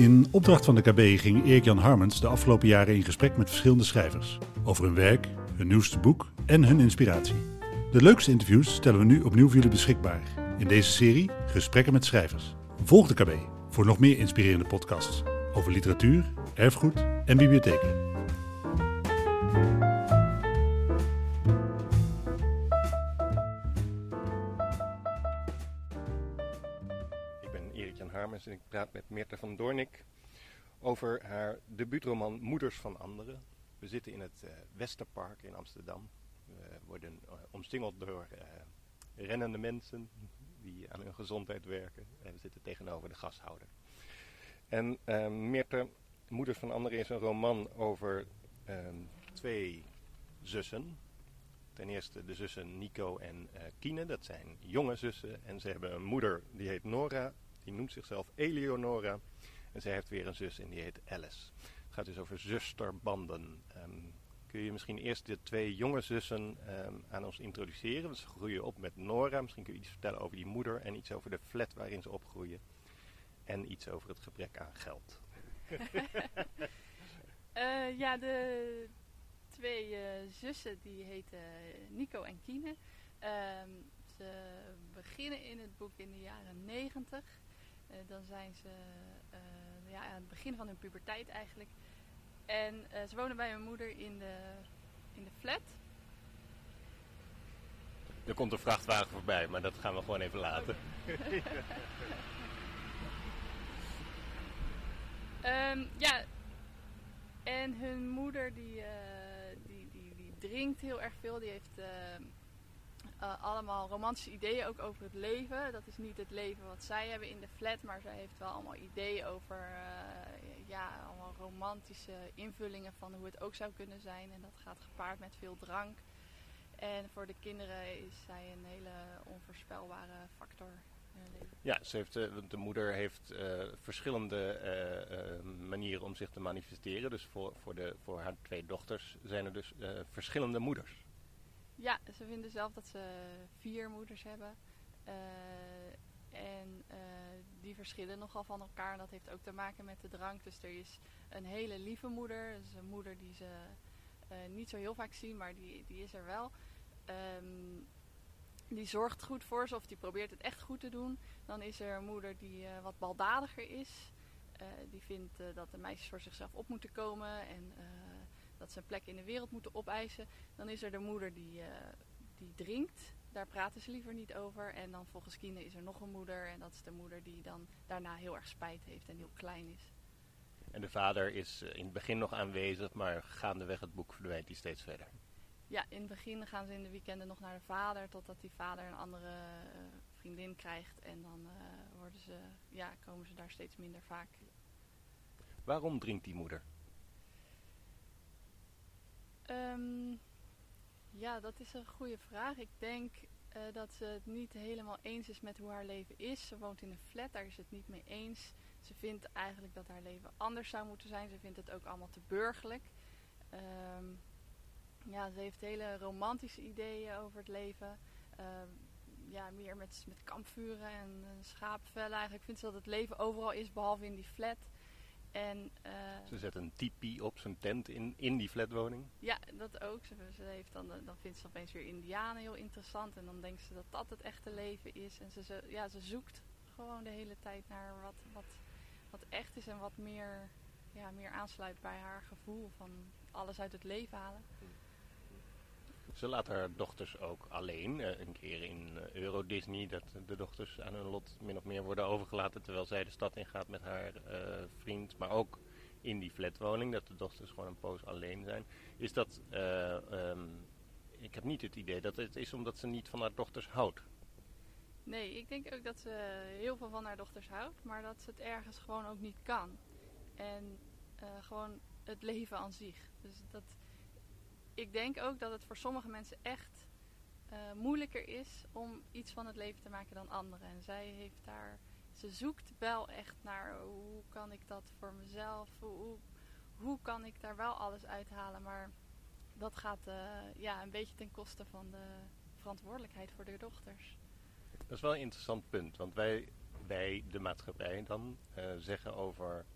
In opdracht van de KB ging Erik-Jan Harmens de afgelopen jaren in gesprek met verschillende schrijvers. Over hun werk, hun nieuwste boek en hun inspiratie. De leukste interviews stellen we nu opnieuw voor jullie beschikbaar. In deze serie Gesprekken met schrijvers. Volg de KB voor nog meer inspirerende podcasts over literatuur, erfgoed en bibliotheken. Praat met Meerte van Doornik over haar debuutroman Moeders van Anderen. We zitten in het eh, Westerpark in Amsterdam. We worden eh, omsingeld door eh, rennende mensen die aan hun gezondheid werken. En we zitten tegenover de gashouder. En uh, Meerte, Moeders van Anderen is een roman over ehm, twee zussen. Ten eerste de zussen Nico en uh, Kine, dat zijn jonge zussen. En ze hebben een moeder die heet Nora, die noemt zichzelf Eleonora. En zij heeft weer een zus en die heet Alice. Het gaat dus over zusterbanden. Um, kun je misschien eerst de twee jonge zussen um, aan ons introduceren? Want ze groeien op met Nora. Misschien kun je iets vertellen over die moeder en iets over de flat waarin ze opgroeien. En iets over het gebrek aan geld. uh, ja, de twee uh, zussen die heten Nico en Kine. Uh, ze beginnen in het boek in de jaren negentig. Uh, dan zijn ze uh, ja, aan het begin van hun puberteit eigenlijk. En ze wonen bij hun moeder in de, in de flat. Er komt een vrachtwagen voorbij, maar dat gaan we gewoon even laten. Okay. um, ja, en hun moeder die, uh, die, die, die drinkt heel erg veel. Die heeft uh, uh, allemaal romantische ideeën ook over het leven. Dat is niet het leven wat zij hebben in de flat, maar zij heeft wel allemaal ideeën over ja, allemaal romantische invullingen van hoe het ook zou kunnen zijn. En dat gaat gepaard met veel drank. En voor de kinderen is zij een hele onvoorspelbare factor. Ja, ze heeft, uh, de moeder heeft verschillende manieren om zich te manifesteren. Dus voor, voor, de, voor haar twee dochters zijn er dus verschillende moeders. Ja, ze vinden zelf dat ze vier moeders hebben. en die verschillen nogal van elkaar. En dat heeft ook te maken met de drank. Dus er is een hele lieve moeder. Is een moeder die ze niet zo heel vaak zien, maar die, die is er wel. Um, die zorgt goed voor ze of die probeert het echt goed te doen. Dan is er een moeder die wat baldadiger is. Die vindt dat de meisjes voor zichzelf op moeten komen en dat ze een plek in de wereld moeten opeisen. Dan is er de moeder die, die drinkt. Daar praten ze liever niet over. En dan volgens Kine is er nog een moeder. En dat is de moeder die dan daarna heel erg spijt heeft en heel klein is. En de vader is in het begin nog aanwezig, maar gaandeweg het boek verdwijnt hij steeds verder. Ja, in het begin gaan ze in de weekenden nog naar de vader, totdat die vader een andere uh, vriendin krijgt. En dan uh, worden ze, ja, komen ze daar steeds minder vaak. Waarom drinkt die moeder? Um, ja, dat is een goede vraag. Ik denk uh, dat ze het niet helemaal eens is met hoe haar leven is. Ze woont in een flat, daar is het niet mee eens. Ze vindt eigenlijk dat haar leven anders zou moeten zijn. Ze vindt het ook allemaal te burgerlijk. Um, ja, ze heeft hele romantische ideeën over het leven. Uh, ja, meer met, met kampvuren en schaapvellen. Eigenlijk vindt ze dat het leven overal is, behalve in die flat. En, uh, ze zet een tipi op zijn tent in, in die flatwoning? Ja, dat ook. Ze, ze heeft dan, dan vindt ze opeens weer indianen heel interessant. En dan denkt ze dat dat het echte leven is. En ze, ze, ja, ze zoekt gewoon de hele tijd naar wat, wat, wat echt is en wat meer, ja, meer aansluit bij haar gevoel van alles uit het leven halen. Ze laat haar dochters ook alleen. Uh, een keer in uh, Euro Disney dat de dochters aan hun lot min of meer worden overgelaten terwijl zij de stad ingaat met haar uh, vriend. Maar ook in die flatwoning dat de dochters gewoon een poos alleen zijn. Is dat, um, ik heb niet het idee dat het is omdat ze niet van haar dochters houdt. Nee, ik denk ook dat ze heel veel van haar dochters houdt, maar dat ze het ergens gewoon ook niet kan. En gewoon het leven aan zich. Dus dat ik denk ook dat het voor sommige mensen echt uh, moeilijker is om iets van het leven te maken dan anderen. En zij heeft daar, ze zoekt wel echt naar hoe kan ik dat voor mezelf, hoe, hoe, kan ik daar wel alles uithalen. Maar dat gaat uh, ja, een beetje ten koste van de verantwoordelijkheid voor de dochters. Dat is wel een interessant punt, want wij, wij de maatschappij dan uh, zeggen over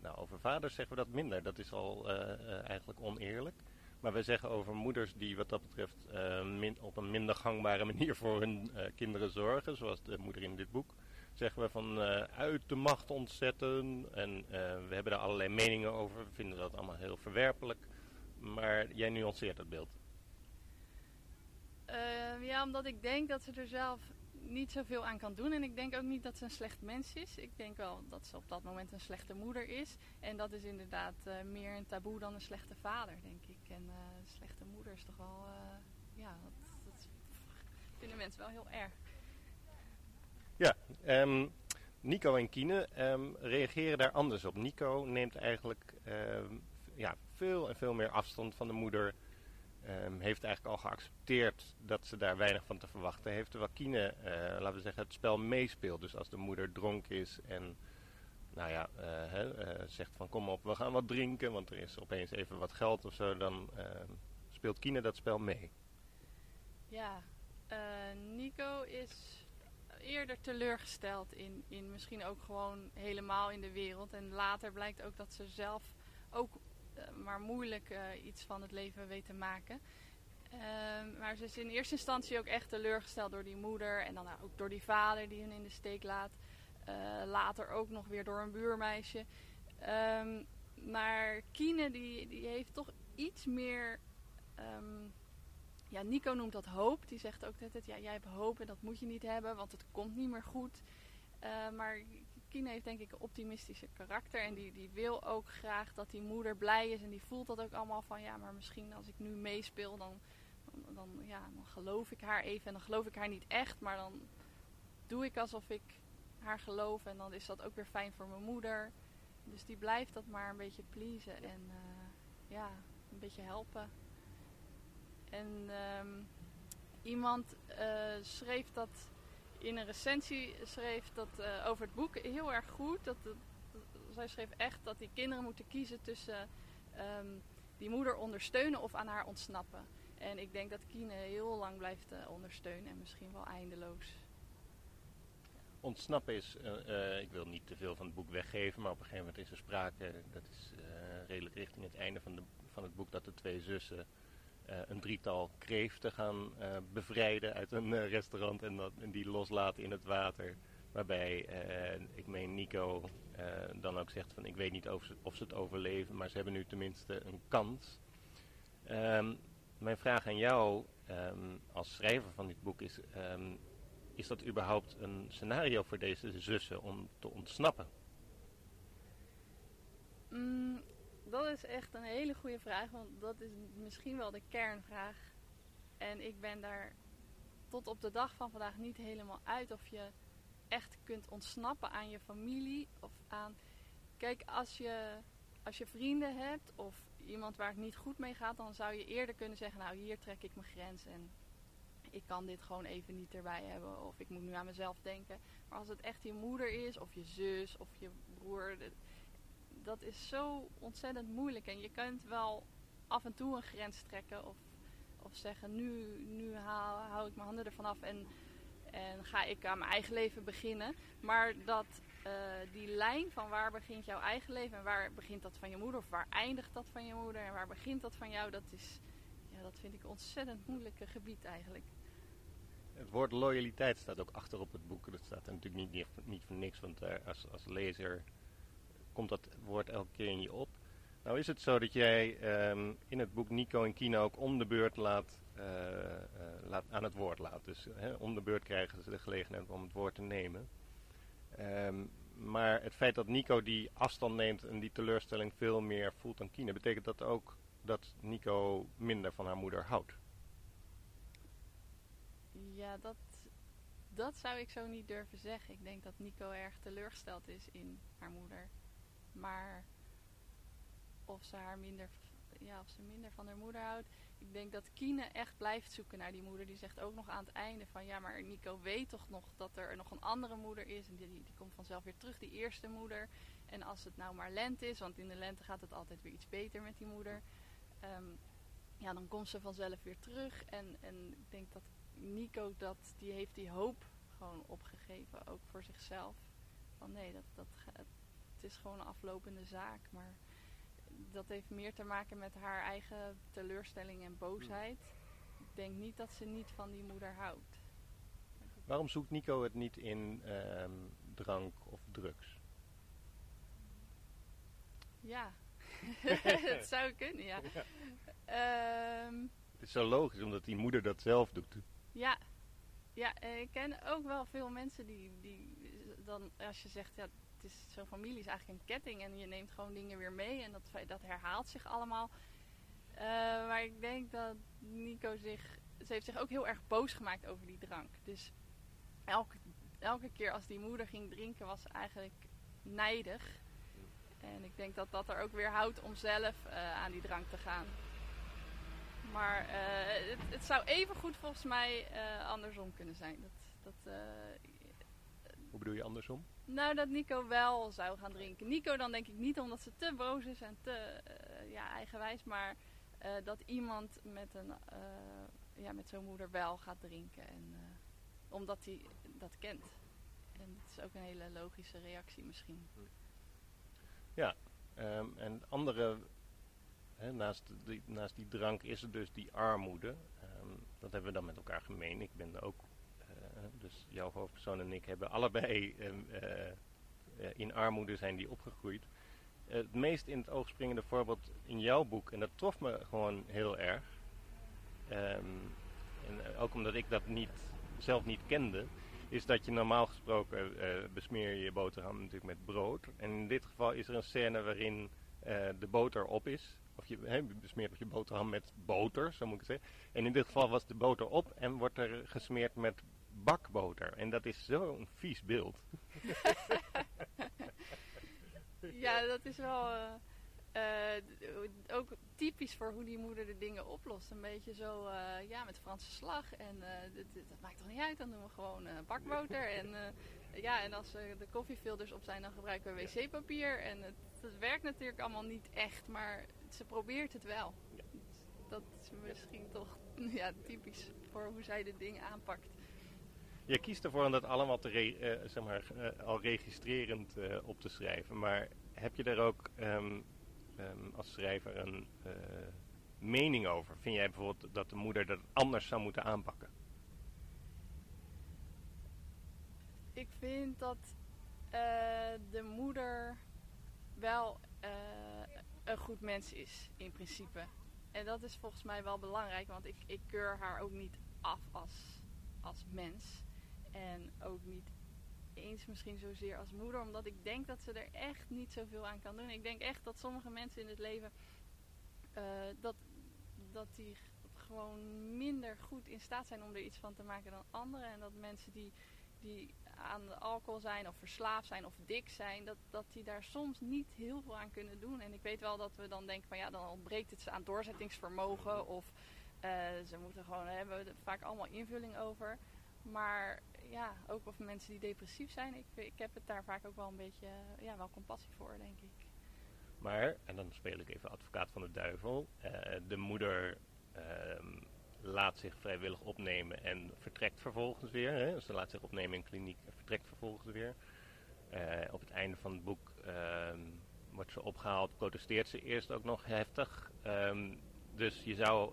nou, over vaders zeggen we dat minder. Dat is al eigenlijk oneerlijk. Maar we zeggen over moeders die wat dat betreft op een minder gangbare manier voor hun kinderen zorgen, zoals de moeder in dit boek, zeggen we van uit de macht ontzetten. En we hebben daar allerlei meningen over. We vinden dat allemaal heel verwerpelijk. Maar jij nuanceert het beeld. Uh, ja, omdat ik denk dat ze er zelf niet zoveel aan kan doen. En ik denk ook niet dat ze een slecht mens is. Ik denk wel dat ze op dat moment een slechte moeder is. En dat is inderdaad uh, meer een taboe dan een slechte vader, denk ik. En een slechte moeder is toch wel... ja, dat, dat, vinden mensen wel heel erg. Ja, um, Nico en Kine um, reageren daar anders op. Nico neemt eigenlijk um, ja, veel en veel meer afstand van de moeder Um, heeft eigenlijk al geaccepteerd dat ze daar weinig van te verwachten heeft. Terwijl Kine, uh, laten we zeggen, het spel meespeelt. Dus als de moeder dronken is en nou ja, hè, uh, zegt van kom op, we gaan wat drinken, want er is opeens even wat geld of zo, dan ehm, speelt Kine dat spel mee. Ja, Nico is eerder teleurgesteld in, in misschien ook gewoon helemaal in de wereld. En later blijkt ook dat ze zelf ook eh, maar moeilijk eh, iets van het leven weet te maken. Ehm, maar ze is in eerste instantie ook echt teleurgesteld door die moeder en dan ook door die vader die hen in de steek laat. Eh, later ook nog weer door een buurmeisje. Um, maar Kine die, die heeft toch iets meer. Ehm, ja, Nico noemt dat hoop. Die zegt ook dat ja, jij hebt hoop en dat moet je niet hebben, want het komt niet meer goed. Maar Kine heeft denk ik een optimistische karakter. En die, die wil ook graag dat die moeder blij is. En die voelt dat ook allemaal van ja, maar misschien als ik nu meespeel, dan, dan, dan, ja, dan geloof ik haar even. En dan geloof ik haar niet echt, maar dan doe ik alsof ik haar geloof. En dan is dat ook weer fijn voor mijn moeder. Dus die blijft dat maar een beetje pleasen en uh, ja, een beetje helpen. En um, iemand uh, schreef dat in een recensie schreef dat uh, over het boek heel erg goed. Dat, zij schreef echt dat die kinderen moeten kiezen tussen um, die moeder ondersteunen of aan haar ontsnappen. En ik denk dat Kine heel lang blijft uh, ondersteunen en misschien wel eindeloos. Ontsnappen is, uh, ik wil niet te veel van het boek weggeven, maar op een gegeven moment is er sprake, dat is redelijk richting het einde van, de, van het boek, dat de twee zussen een drietal kreeften gaan uh, bevrijden uit een uh, restaurant en, dat, en die loslaten in het water. Waarbij, ik meen Nico dan ook zegt van ik weet niet of ze, of ze, het overleven, maar ze hebben nu tenminste een kans. Um, mijn vraag aan jou um, als schrijver van dit boek is, um, is dat überhaupt een scenario voor deze zussen om te ontsnappen? Mm, dat is echt een hele goede vraag, want dat is misschien wel de kernvraag. En ik ben daar tot op de dag van vandaag niet helemaal uit of je echt kunt ontsnappen aan je familie of aan. Kijk, als je, als je vrienden hebt of iemand waar het niet goed mee gaat, dan zou je eerder kunnen zeggen: Nou, hier trek ik mijn grens en ik kan dit gewoon even niet erbij hebben of ik moet nu aan mezelf denken. Maar als het echt je moeder is of je zus of je broer dat is zo ontzettend moeilijk. En je kunt wel af en toe een grens trekken of, of zeggen, nu, nu haal, hou ik mijn handen ervan af en, en ga ik aan mijn eigen leven beginnen. Maar dat uh, die lijn van waar begint jouw eigen leven en waar begint dat van je moeder of waar eindigt dat van je moeder en waar begint dat van jou, dat is, ja, dat vind ik een ontzettend moeilijke gebied eigenlijk. Het woord loyaliteit staat ook achter op het boek. Dat staat natuurlijk niet, niet, voor niks, want uh, als, als lezer komt dat woord elke keer in je op. Nou is het zo dat jij um, in het boek Nico en Kino ook om de beurt laat, uh, uh, laat aan het woord laat. Dus om de beurt krijgen ze de gelegenheid om het woord te nemen. Um, maar het feit dat Nico die afstand neemt en die teleurstelling veel meer voelt dan Kine, betekent dat ook dat Nico minder van haar moeder houdt? Ja, dat, dat zou ik zo niet durven zeggen. Ik denk dat Nico erg teleurgesteld is in haar moeder. Maar of ze haar minder, ja, of ze minder van haar moeder houdt. Ik denk dat Kine echt blijft zoeken naar die moeder. Die zegt ook nog aan het einde van ja, maar Nico weet toch nog dat er nog een andere moeder is. En die, die, komt vanzelf weer terug, die eerste moeder. En als het nou maar lente is, want in de lente gaat het altijd weer iets beter met die moeder. Um, ja, dan komt ze vanzelf weer terug. En, en ik denk dat Nico dat, die heeft die hoop gewoon opgegeven, ook voor zichzelf. Van nee, dat, dat, het is gewoon een aflopende zaak. Maar dat heeft meer te maken met haar eigen teleurstelling en boosheid. Ik denk niet dat ze niet van die moeder houdt. Waarom zoekt Nico het niet in ehm, drank of drugs? Ja, dat zou kunnen, ja. Ehm, Het is zo logisch, omdat die moeder dat zelf doet. ja. Ja, ik ken ook wel veel mensen die, die dan, als je zegt, ja, is zo'n familie is eigenlijk een ketting en je neemt gewoon dingen weer mee en dat, dat herhaalt zich allemaal. Eh, maar ik denk dat Nico zich, ze heeft zich ook heel erg boos gemaakt over die drank. Dus elke, elke keer als die moeder ging drinken was ze eigenlijk nijdig. En ik denk dat dat er ook weer houdt om zelf eh, aan die drank te gaan. Maar eh, het, zou even goed volgens mij andersom kunnen zijn. Dat, dat, Hoe bedoel je andersom? nou, dat Nico wel zou gaan drinken. Nico dan denk ik niet omdat ze te boos is en te eh, ja, eigenwijs. Maar eh, dat iemand met, een, eh, ja, met zo'n moeder wel gaat drinken. En, omdat hij dat kent. En dat is ook een hele logische reactie misschien. Ehm, en andere, hè, naast, die, naast die drank is er dus die armoede. Ehm, dat hebben we dan met elkaar gemeen. Ik ben ook, eh, dus jouw hoofdpersoon en ik hebben allebei ehm, eh, eh, in armoede zijn die opgegroeid. Eh, het meest in het oog springende voorbeeld in jouw boek, en dat trof me gewoon heel erg. Ehm, en ook omdat ik dat niet, zelf niet kende, is dat je normaal gesproken besmeer je je boterham natuurlijk met brood. En in dit geval is er een scène waarin de boter op is. Of je, hè, je besmeert je boterham met boter, zo moet ik zeggen. En in dit geval was de boter op en wordt er gesmeerd met bakboter. En dat is zo'n vies beeld. Ja, dat is wel eh, eh, ook typisch voor hoe die moeder de dingen oplost. Een beetje zo, eh, ja, met Franse slag. En dit- dat maakt toch niet uit, dan doen we gewoon bakboter. En, ja, en als de koffiefilters op zijn, dan gebruiken we wc-papier. En het, het werkt natuurlijk allemaal niet echt, maar ze probeert het wel. Ja. Dat is misschien toch ja, typisch voor hoe zij de dingen aanpakt. Je kiest ervoor om dat allemaal te eh, zeg maar, eh, al registrerend eh, op te schrijven. Maar heb je daar ook ehm, ehm, als schrijver een mening over? Vind jij bijvoorbeeld dat de moeder dat anders zou moeten aanpakken? Ik vind dat de moeder wel een goed mens is, in principe. En dat is volgens mij wel belangrijk, want ik, ik keur haar ook niet af als, als mens. En ook niet eens misschien zozeer als moeder, omdat ik denk dat ze er echt niet zoveel aan kan doen. Ik denk echt dat sommige mensen in het leven, eh, dat, dat die gewoon minder goed in staat zijn om er iets van te maken dan anderen. En dat mensen die die aan de alcohol zijn of verslaafd zijn of dik zijn, dat, dat die daar soms niet heel veel aan kunnen doen. En ik weet wel dat we dan denken van ja, dan ontbreekt het ze aan doorzettingsvermogen of eh, ze moeten gewoon hebben we vaak allemaal invulling over. Maar ja, ook of mensen die depressief zijn, ik, ik heb het daar vaak ook wel een beetje, eh, ja, wel compassie voor, denk ik. Maar, en dan speel ik even advocaat van de duivel, eh, de moeder ehm, laat zich vrijwillig opnemen en vertrekt vervolgens weer. Hè? Dus ze laat zich opnemen in kliniek en vertrekt vervolgens weer. Eh, op het einde van het boek ehm, wordt ze opgehaald, protesteert ze eerst ook nog heftig. Ehm, dus je zou,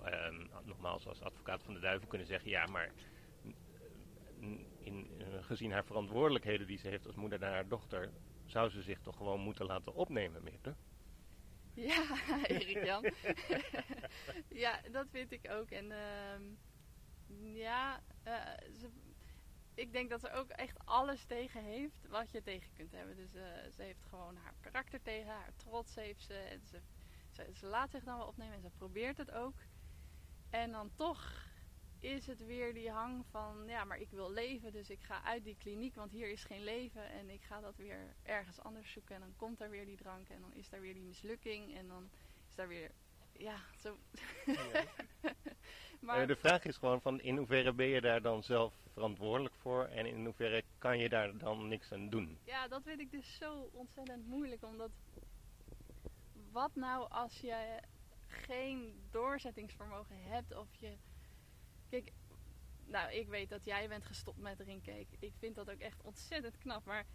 nogmaals als advocaat van de duivel kunnen zeggen, ja maar in, eh, gezien haar verantwoordelijkheden die ze heeft als moeder naar haar dochter, zou ze zich toch gewoon moeten laten opnemen, Meerte? Ja, Erik Jan. ja, dat vind ik ook. En ehm, ja, eh, ze, ik denk dat ze ook echt alles tegen heeft wat je tegen kunt hebben. Dus eh, ze heeft gewoon haar karakter tegen, haar trots heeft ze. En ze. Ze laat zich dan wel opnemen en ze probeert het ook. En dan toch is het weer die hang van, ja, maar ik wil leven, dus ik ga uit die kliniek, want hier is geen leven. En ik ga dat weer ergens anders zoeken. En dan komt daar weer die drank en dan is daar weer die mislukking. En dan is daar weer, ja, zo. maar Eh, de vraag is gewoon van in hoeverre ben je daar dan zelf verantwoordelijk voor en in hoeverre kan je daar dan niks aan doen? ja, dat vind ik dus zo ontzettend moeilijk. Omdat, wat nou als je geen doorzettingsvermogen hebt of je... Kijk, nou, ik weet dat jij bent gestopt met drinken. Ik, ik vind dat ook echt ontzettend knap. Maar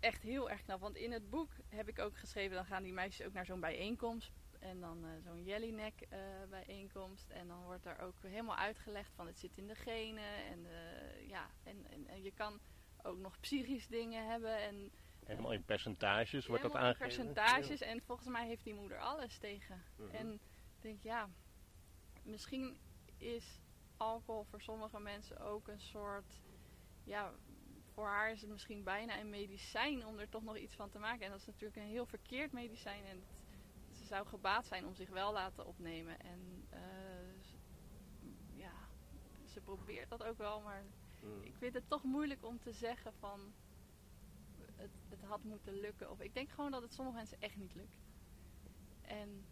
echt heel erg knap. Want in het boek heb ik ook geschreven, dan gaan die meisjes ook naar zo'n bijeenkomst. En dan uh, zo'n Jellyneck uh, bijeenkomst. En dan wordt er ook helemaal uitgelegd van het zit in de genen. En, uh, ja, en, en, en, je kan ook nog psychisch dingen hebben. En, helemaal in percentages wordt dat aangegeven. percentages. En volgens mij heeft die moeder alles tegen. -hmm. En ik denk, ja, misschien is alcohol voor sommige mensen ook een soort... Ja, voor haar is het misschien bijna een medicijn om er toch nog iets van te maken. En dat is natuurlijk een heel verkeerd medicijn. En het, ze zou gebaat zijn om zich wel laten opnemen. En uh, ja, ze probeert dat ook wel, maar mm. ik vind het toch moeilijk om te zeggen van het, het had moeten lukken. Of ik denk gewoon dat het sommige mensen echt niet lukt. En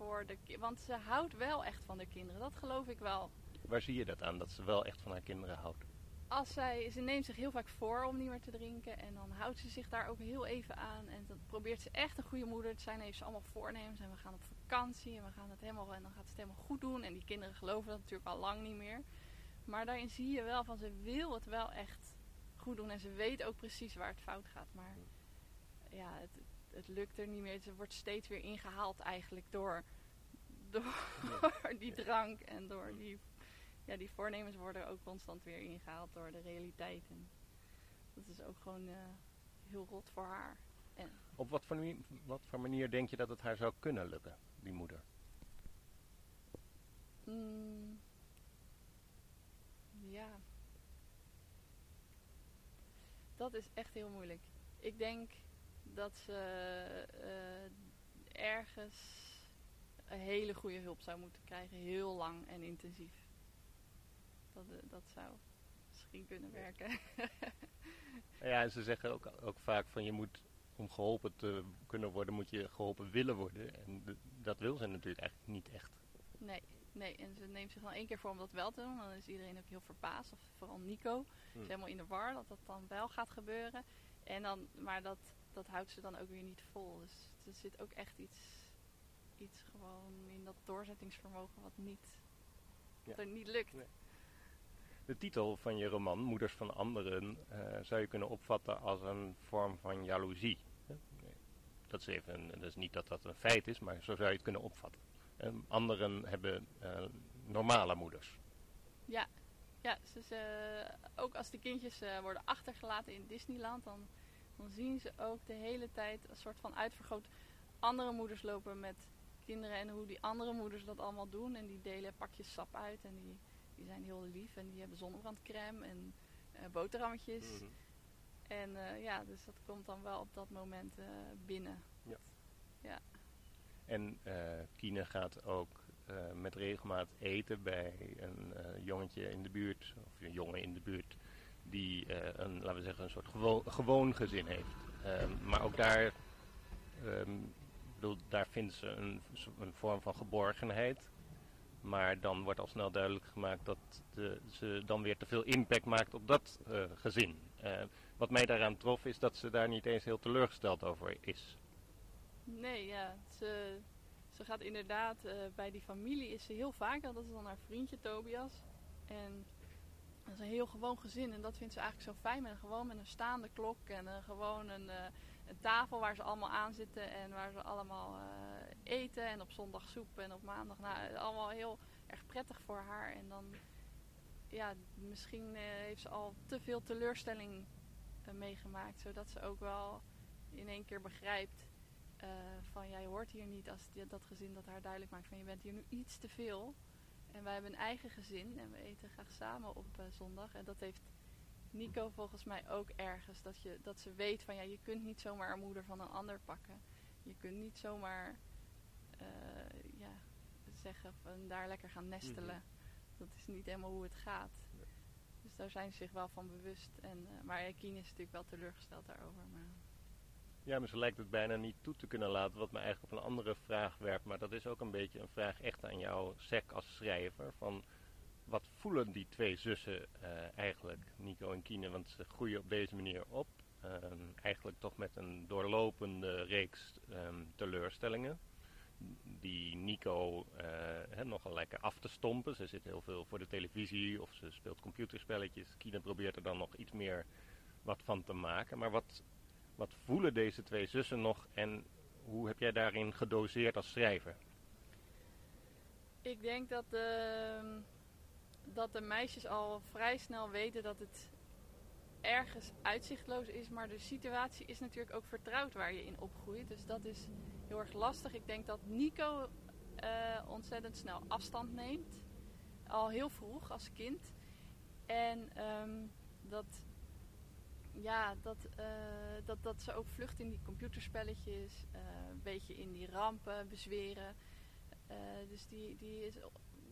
voor de want ze houdt wel echt van de kinderen, dat geloof ik wel. Waar zie je dat aan, dat ze wel echt van haar kinderen houdt? als zij, ze neemt zich heel vaak voor om niet meer te drinken. En dan houdt ze zich daar ook heel even aan. En dan probeert ze echt een goede moeder te zijn. Heeft ze allemaal voornemens. En we gaan op vakantie. En we gaan het helemaal, en dan gaat ze het helemaal goed doen. En die kinderen geloven dat natuurlijk al lang niet meer. Maar daarin zie je wel van ze wil het wel echt goed doen. En ze weet ook precies waar het fout gaat. Maar ja, het, het lukt er niet meer. Ze wordt steeds weer ingehaald eigenlijk door, door die drank en door die ja, die voornemens worden ook constant weer ingehaald door de realiteit. En dat is ook gewoon uh, heel rot voor haar. En Op wat voor, wat voor manier denk je dat het haar zou kunnen lukken, die moeder? Mm, ja. Dat is echt heel moeilijk. Ik denk dat ze uh, ergens een hele goede hulp zou moeten krijgen. Heel lang en intensief. Dat, eh, dat zou misschien kunnen werken. ja, en ze zeggen ook, ook vaak van je moet om geholpen te kunnen worden, moet je geholpen willen worden. En dat wil ze natuurlijk eigenlijk niet echt. Nee, nee, en ze neemt zich dan één keer voor om dat wel te doen. Dan is iedereen ook heel verbaasd. Of vooral Nico. Hmm. Is helemaal in de war dat dat dan wel gaat gebeuren. En dan, maar dat, dat houdt ze dan ook weer niet vol. Dus er zit ook echt iets, iets gewoon in dat doorzettingsvermogen wat niet, ja. er niet lukt. Nee. De titel van je roman, Moeders van Anderen, uh, zou je kunnen opvatten als een vorm van jaloezie. Dat is, even, dat is niet dat dat een feit is, maar zo zou je het kunnen opvatten. Um, anderen hebben uh, normale moeders. Ja, ja dus, uh, ook als de kindjes worden achtergelaten in Disneyland, dan, dan zien ze ook de hele tijd een soort van uitvergroot andere moeders lopen met kinderen en hoe die andere moeders dat allemaal doen. En die delen pakjes sap uit en die die zijn heel lief en die hebben zonnebrandcrème en uh, boterhammetjes. Mm -hmm. En uh, ja, dus dat komt dan wel op dat moment uh, binnen. Ja. ja. En Kine gaat ook met regelmaat eten bij een jongetje in de buurt, of een jongen in de buurt, die een, laten we zeggen, een soort gewoon, gezin heeft. Um, maar ook daar, um, bedoel, daar vindt ze een, een vorm van geborgenheid. Maar dan wordt al snel duidelijk gemaakt dat de, ze dan weer te veel impact maakt op dat uh, gezin. Uh, wat mij daaraan trof is dat ze daar niet eens heel teleurgesteld over is. Nee, ja. Ze, ze gaat inderdaad, uh, bij die familie is ze heel vaak, dat is dan haar vriendje Tobias. En dat is een heel gewoon gezin en dat vindt ze eigenlijk zo fijn. Met, gewoon met een staande klok en gewoon een, een, tafel waar ze allemaal aan zitten en waar ze allemaal eten en op zondag soep en op maandag. Nou, allemaal heel erg prettig voor haar. En dan, ja, misschien heeft ze al te veel teleurstelling meegemaakt. Zodat ze ook wel in één keer begrijpt van, jij hoort hier niet als dat gezin dat haar duidelijk maakt van, je bent hier nu iets te veel. En wij hebben een eigen gezin en we eten graag samen op zondag. En dat heeft Nico volgens mij ook ergens. Dat, je, dat ze weet van, ja, je kunt niet zomaar een moeder van een ander pakken. Je kunt niet zomaar uh, ja, zeggen van daar lekker gaan nestelen. Mm -hmm. Dat is niet helemaal hoe het gaat. Nee. Dus daar zijn ze zich wel van bewust. En, uh, maar Kien is natuurlijk wel teleurgesteld daarover. Maar... Ja, maar ze lijkt het bijna niet toe te kunnen laten, wat me eigenlijk op een andere vraag werpt. Maar dat is ook een beetje een vraag echt aan jouw sec als schrijver. Van wat voelen die twee zussen uh, eigenlijk, Nico en Kine? Want ze groeien op deze manier op. Um, eigenlijk toch met een doorlopende reeks um, teleurstellingen die Nico uh, nogal lekker af te stompen. Ze zit heel veel voor de televisie of ze speelt computerspelletjes. Kine probeert er dan nog iets meer wat van te maken. Maar wat, wat voelen deze twee zussen nog en hoe heb jij daarin gedoseerd als schrijver? Ik denk dat de, dat de meisjes al vrij snel weten dat het ergens uitzichtloos is. Maar de situatie is natuurlijk ook vertrouwd waar je in opgroeit. Dus dat is heel erg lastig. Ik denk dat Nico uh, ontzettend snel afstand neemt. Al heel vroeg als kind. En ehm, dat, ja, dat, uh, dat, dat ze ook vlucht in die computerspelletjes. Uh, een beetje in die rampen bezweren. dus die, die, is,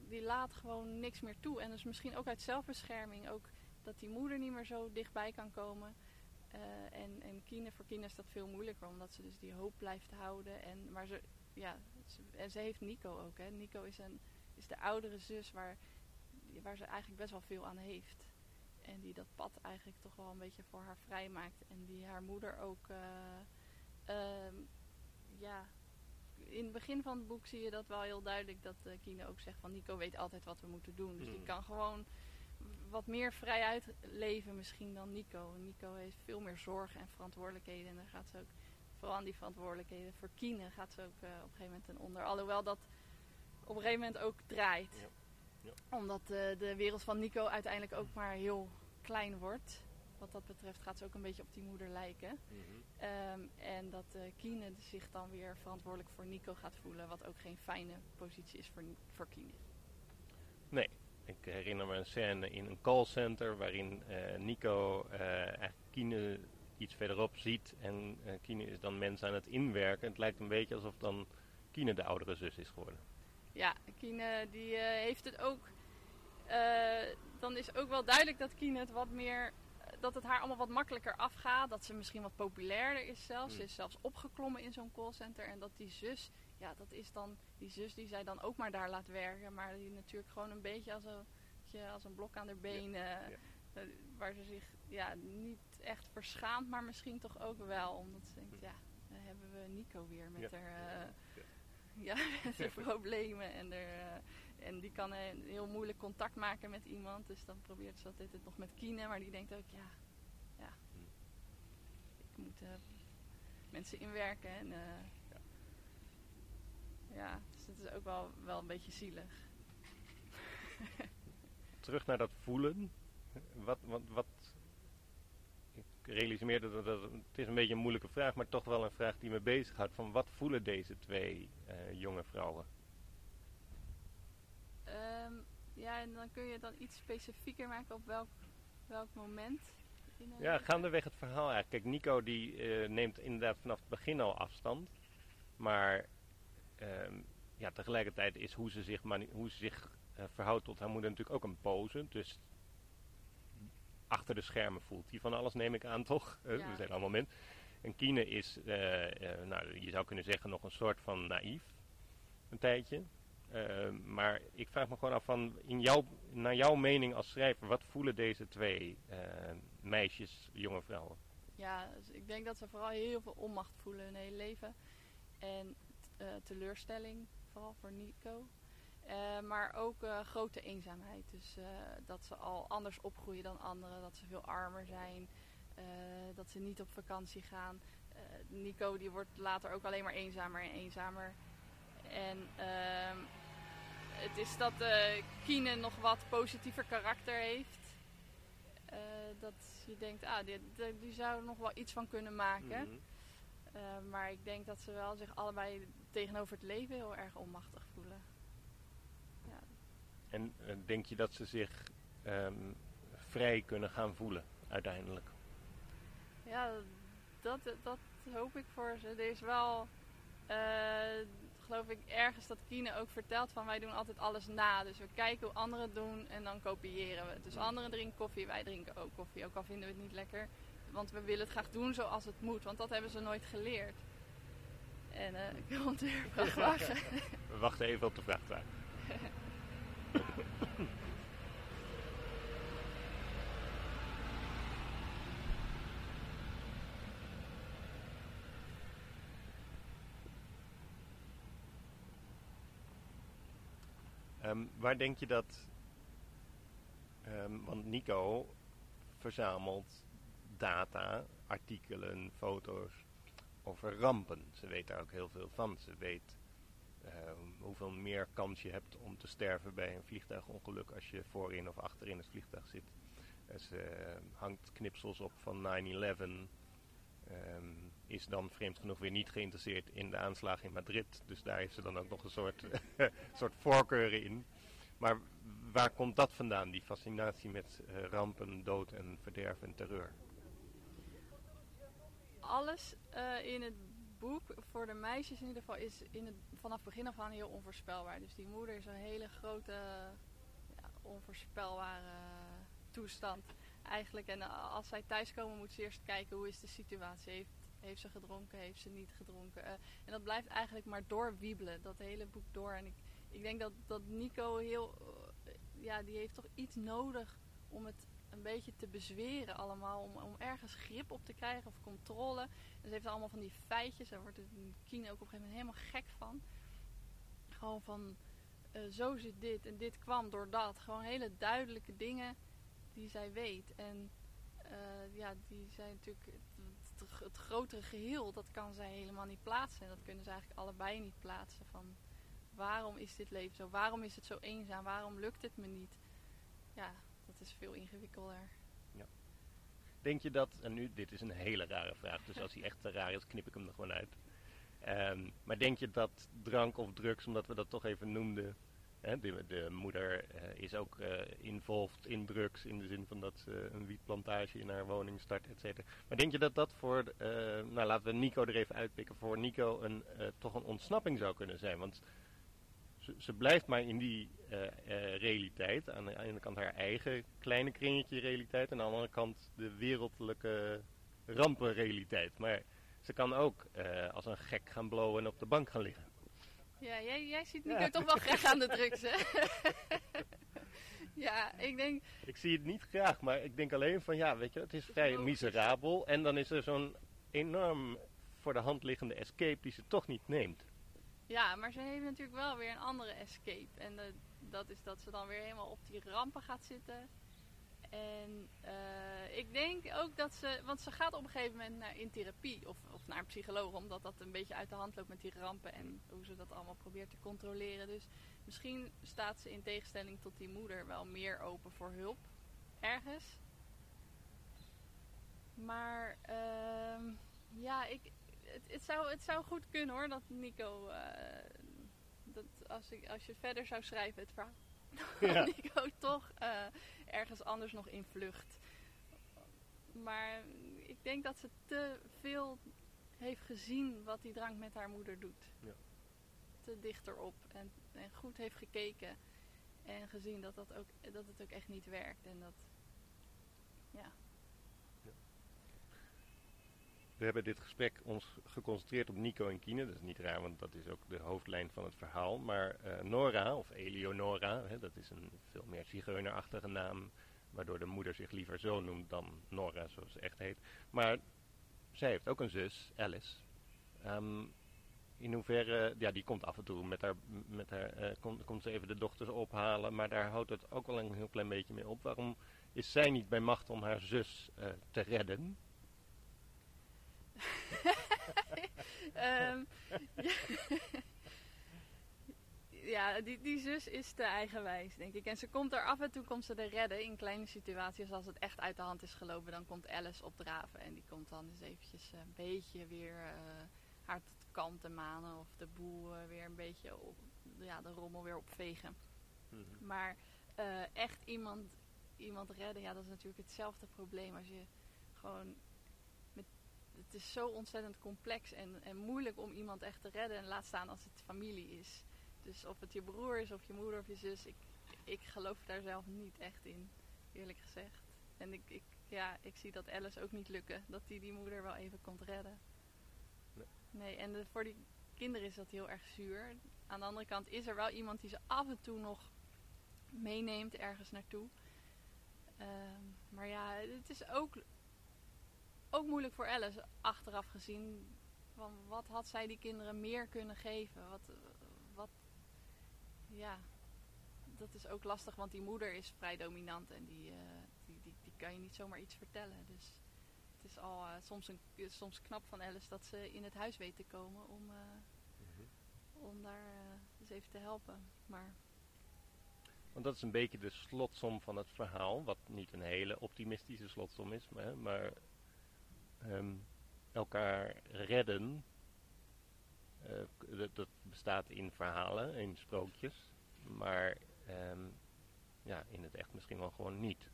die laat gewoon niks meer toe. En dus misschien ook uit zelfbescherming. Ook dat die moeder niet meer zo dichtbij kan komen. en, en Kine, voor Kine is dat veel moeilijker. Omdat ze dus die hoop blijft houden. En, maar ze, ja, en ze heeft Nico ook. Hè. Nico is, een, is de oudere zus waar, waar ze eigenlijk best wel veel aan heeft. En die dat pad eigenlijk toch wel een beetje voor haar vrijmaakt. En die haar moeder ook, uh, ja, in het begin van het boek zie je dat wel heel duidelijk. Dat uh, Kine ook zegt van Nico weet altijd wat we moeten doen. Dus die hmm. kan gewoon wat meer vrijuit leven misschien dan Nico. Nico heeft veel meer zorgen en verantwoordelijkheden. En daar gaat ze ook vooral aan die verantwoordelijkheden voor Kine gaat ze ook uh, op een gegeven moment ten onder. Alhoewel dat op een gegeven moment ook draait. Ja. Ja. Omdat uh, de wereld van Nico uiteindelijk ook maar heel klein wordt. Wat dat betreft gaat ze ook een beetje op die moeder lijken. Mm -hmm. um, en dat uh, Kine zich dan weer verantwoordelijk voor Nico gaat voelen. Wat ook geen fijne positie is voor, voor Kine. Nee, ik herinner me een scène in een callcenter waarin Nico eigenlijk Kine iets verderop ziet. En uh, Kine is dan mensen aan het inwerken. Het lijkt een beetje alsof dan Kine de oudere zus is geworden. Ja, Kine die uh, heeft het ook. Uh, dan is ook wel duidelijk dat Kine het wat meer. Dat het haar allemaal wat makkelijker afgaat. Dat ze misschien wat populairder is zelfs. Ze is zelfs opgeklommen in zo'n callcenter. En dat die zus, ja, dat is dan die zus die zij dan ook maar daar laat werken. Maar die natuurlijk gewoon een beetje als een, als een blok aan haar benen. Ja, ja. Waar ze zich ja, niet echt verschaamd, maar misschien toch ook wel. Omdat ze denkt, ja, dan hebben we Nico weer met ja. haar uh, ja. ja problemen. En, er, uh, en die kan uh, heel moeilijk contact maken met iemand. Dus dan probeert ze altijd het nog met Kine. Maar die denkt ook, ja, ja ik moet mensen inwerken. En, ja. ja, dus dat is ook wel, wel een beetje zielig. Terug naar dat voelen. Wat, wat, wat realiseer dat, dat, het is een beetje een moeilijke vraag, maar toch wel een vraag die me bezighoudt. Van wat voelen deze twee uh, jonge vrouwen? Um, ja, en dan kun je het dan iets specifieker maken op welk, welk moment. Ja, gaandeweg het verhaal eigenlijk. Kijk, Nico die uh, neemt inderdaad vanaf het begin al afstand. Maar um, ja, tegelijkertijd is hoe ze zich, hoe ze zich uh, verhoudt tot haar moeder natuurlijk ook een pose. Dus achter de schermen voelt. Die van alles neem ik aan, toch? Uh, ja. We zijn allemaal mensen. En Kine is, uh, uh, nou, je zou kunnen zeggen, nog een soort van naïef. Een tijdje. maar ik vraag me gewoon af van, in jouw, naar jouw mening als schrijver, wat voelen deze twee meisjes, jonge vrouwen? Ja, dus ik denk dat ze vooral heel veel onmacht voelen hun hele leven. En teleurstelling, vooral voor Nico. Uh, maar ook uh, grote eenzaamheid. Dus uh, dat ze al anders opgroeien dan anderen. Dat ze veel armer zijn. dat ze niet op vakantie gaan. Nico die wordt later ook alleen maar eenzamer en eenzamer. En ehm, het is dat Kine nog wat positiever karakter heeft. dat je denkt, ah, die, die, zou er nog wel iets van kunnen maken. Mm -hmm. maar ik denk dat ze wel zich allebei tegenover het leven heel erg onmachtig voelen. En uh, denk je dat ze zich um, vrij kunnen gaan voelen uiteindelijk? Ja, dat, dat hoop ik voor ze. Er is wel, uh, geloof ik, ergens dat Kine ook vertelt van wij doen altijd alles na. Dus we kijken hoe anderen het doen en dan kopiëren we. Dus anderen drinken koffie, wij drinken ook koffie. Ook al vinden we het niet lekker. Want we willen het graag doen zoals het moet. Want dat hebben ze nooit geleerd. En uh, komt er vrachtwagen. We wachten even op de vrachtwagen. um, waar denk je dat... Um, want Nico verzamelt data, artikelen, foto's over rampen. Ze weet daar ook heel veel van. Ze weet uh, hoeveel meer kans je hebt om te sterven bij een vliegtuigongeluk als je voorin of achterin het vliegtuig zit. Uh, ze hangt knipsels op van 9-11. Um, is dan vreemd genoeg weer niet geïnteresseerd in de aanslagen in Madrid. Dus daar heeft ze dan ook nog een soort, soort voorkeuren in. Maar waar komt dat vandaan, die fascinatie met uh, rampen, dood en verderf en terreur? Alles uh, in het boek, voor de meisjes in ieder geval, is in het, vanaf begin af aan heel onvoorspelbaar. Dus die moeder is een hele grote, ja, onvoorspelbare toestand eigenlijk. En als zij thuiskomen moet ze eerst kijken hoe is de situatie. Heeft, heeft ze gedronken, heeft ze niet gedronken. Uh, en dat blijft eigenlijk maar doorwiebelen, dat hele boek door. En ik, ik denk dat, dat Nico heel, uh, ja, die heeft toch iets nodig om het een beetje te bezweren allemaal. Om, om ergens grip op te krijgen of controle. En ze heeft allemaal van die feitjes. Daar wordt Kien ook op een gegeven moment helemaal gek van. Gewoon van, uh, zo zit dit en dit kwam door dat. Gewoon hele duidelijke dingen die zij weet. En ja, die zijn natuurlijk het, grotere geheel, dat kan zij helemaal niet plaatsen. En dat kunnen ze eigenlijk allebei niet plaatsen. Van waarom is dit leven zo? Waarom is het zo eenzaam? Waarom lukt het me niet? Ja, dat is veel ingewikkelder. Ja. Denk je dat, en nu, dit is een hele rare vraag, dus als hij echt te raar is, knip ik hem er gewoon uit. Um, maar denk je dat drank of drugs, omdat we dat toch even noemden, De, de, moeder uh, is ook uh, involved in drugs in de zin van dat ze een wietplantage in haar woning start, et cetera. Maar denk je dat dat voor, uh, nou laten we Nico er even uitpikken, voor Nico een, toch een ontsnapping zou kunnen zijn? Want ze, ze blijft maar in die realiteit, aan de ene kant haar eigen kleine kringetje realiteit, en aan de andere kant de wereldlijke rampenrealiteit. Maar ze kan ook als een gek gaan blowen en op de bank gaan liggen. Ja, jij, jij ziet Nico ja. toch wel graag aan de drugs, hè? ja, ik denk... Ik zie het niet graag, maar ik denk alleen van, ja, weet je, het is vrij miserabel. En dan is er zo'n enorm voor de hand liggende escape die ze toch niet neemt. Ja, maar ze heeft natuurlijk wel weer een andere escape. En de, dat is dat ze dan weer helemaal op die rampen gaat zitten. En uh, ik denk ook dat ze, want ze gaat op een gegeven moment naar, in therapie of, of naar een psycholoog, omdat dat een beetje uit de hand loopt met die rampen en hoe ze dat allemaal probeert te controleren. Dus misschien staat ze in tegenstelling tot die moeder wel meer open voor hulp, ergens. Maar uh, ja, ik, het, het, zou, het zou goed kunnen hoor, dat Nico, uh, dat als, ik, als je verder zou schrijven het verhaal, ja. Nico toch uh, ergens anders nog in vlucht. Maar ik denk dat ze te veel heeft gezien wat die drank met haar moeder doet. Ja. Te dichterop en, en goed heeft gekeken en gezien dat, dat, ook, dat het ook echt niet werkt. En dat, ja. ja. We hebben dit gesprek ons geconcentreerd op Nico en Kine. Dat is niet raar, want dat is ook de hoofdlijn van het verhaal. Maar uh, Nora, of Eleonora, hè, dat is een veel meer zigeunerachtige naam waardoor de moeder zich liever zo noemt dan Nora, zoals ze echt heet. Maar zij heeft ook een zus, Alice. Um, in hoeverre, ja, die komt af en toe met haar, met haar komt, komt ze even de dochters ophalen, maar daar houdt het ook wel een heel klein beetje mee op. Waarom is zij niet bij macht om haar zus uh, te redden? Um, ja, die, die zus is te eigenwijs, denk ik. En ze komt er af en toe komt ze er redden in kleine situaties. Als het echt uit de hand is gelopen, dan komt Alice opdraven. En die komt dan eens eventjes een beetje weer uh, haar kant te manen. Of de boel uh, weer een beetje op, ja, de rommel weer opvegen. Mm -hmm. Maar uh, echt iemand, iemand redden, ja, dat is natuurlijk hetzelfde probleem. Als je gewoon het is zo ontzettend complex en, en moeilijk om iemand echt te redden. En laat staan als het familie is. Dus of het je broer is of je moeder of je zus, ik, ik geloof daar zelf niet echt in, eerlijk gezegd. En ik, ik, ja, ik zie dat Alice ook niet lukken, dat die die moeder wel even komt redden. Nee, nee en de, voor die kinderen is dat heel erg zuur. Aan de andere kant is er wel iemand die ze af en toe nog meeneemt ergens naartoe. Um, maar ja, het is ook, ook moeilijk voor Alice, achteraf gezien. Van wat had zij die kinderen meer kunnen geven? Wat, wat ja, dat is ook lastig, want die moeder is vrij dominant en die, uh, die, die, die, kan je niet zomaar iets vertellen. Dus het is al eh, soms, een, soms knap van Alice dat ze in het huis weet te komen om, eh, om daar eh, eens even te helpen. Maar Want dat is een beetje de slotsom van het verhaal, wat niet een hele optimistische slotsom is, maar, maar ehm, elkaar redden, eh, dat, bestaat in verhalen, in sprookjes, maar ehm, ja, in het echt misschien wel gewoon niet.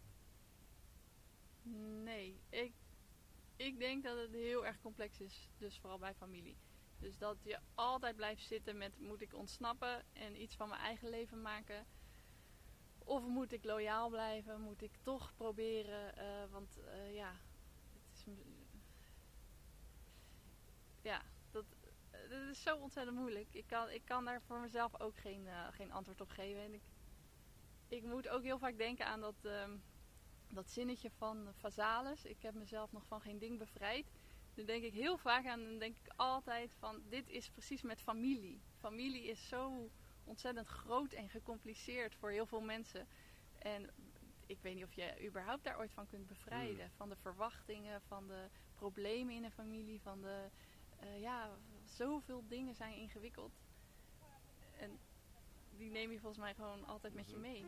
Nee, ik, ik denk dat het heel erg complex is, dus vooral bij familie. Dus dat je altijd blijft zitten met moet ik ontsnappen en iets van mijn eigen leven maken? Of moet ik loyaal blijven? Moet ik toch proberen? eh, want eh, ja, het is, ja dat, eh, dat is zo ontzettend moeilijk. Ik kan, ik kan daar voor mezelf ook geen, eh, geen antwoord op geven. En ik, ik moet ook heel vaak denken aan dat... ehm, dat zinnetje van Vazalis, ik heb mezelf nog van geen ding bevrijd. Daar denk ik heel vaak aan. Dan denk ik altijd van, dit is precies met familie. Familie is zo ontzettend groot en gecompliceerd voor heel veel mensen. En ik weet niet of je überhaupt daar ooit van kunt bevrijden. Van de verwachtingen, van de problemen in een familie, van de... eh, ja, zoveel dingen zijn ingewikkeld. En die neem je volgens mij gewoon altijd met je mee.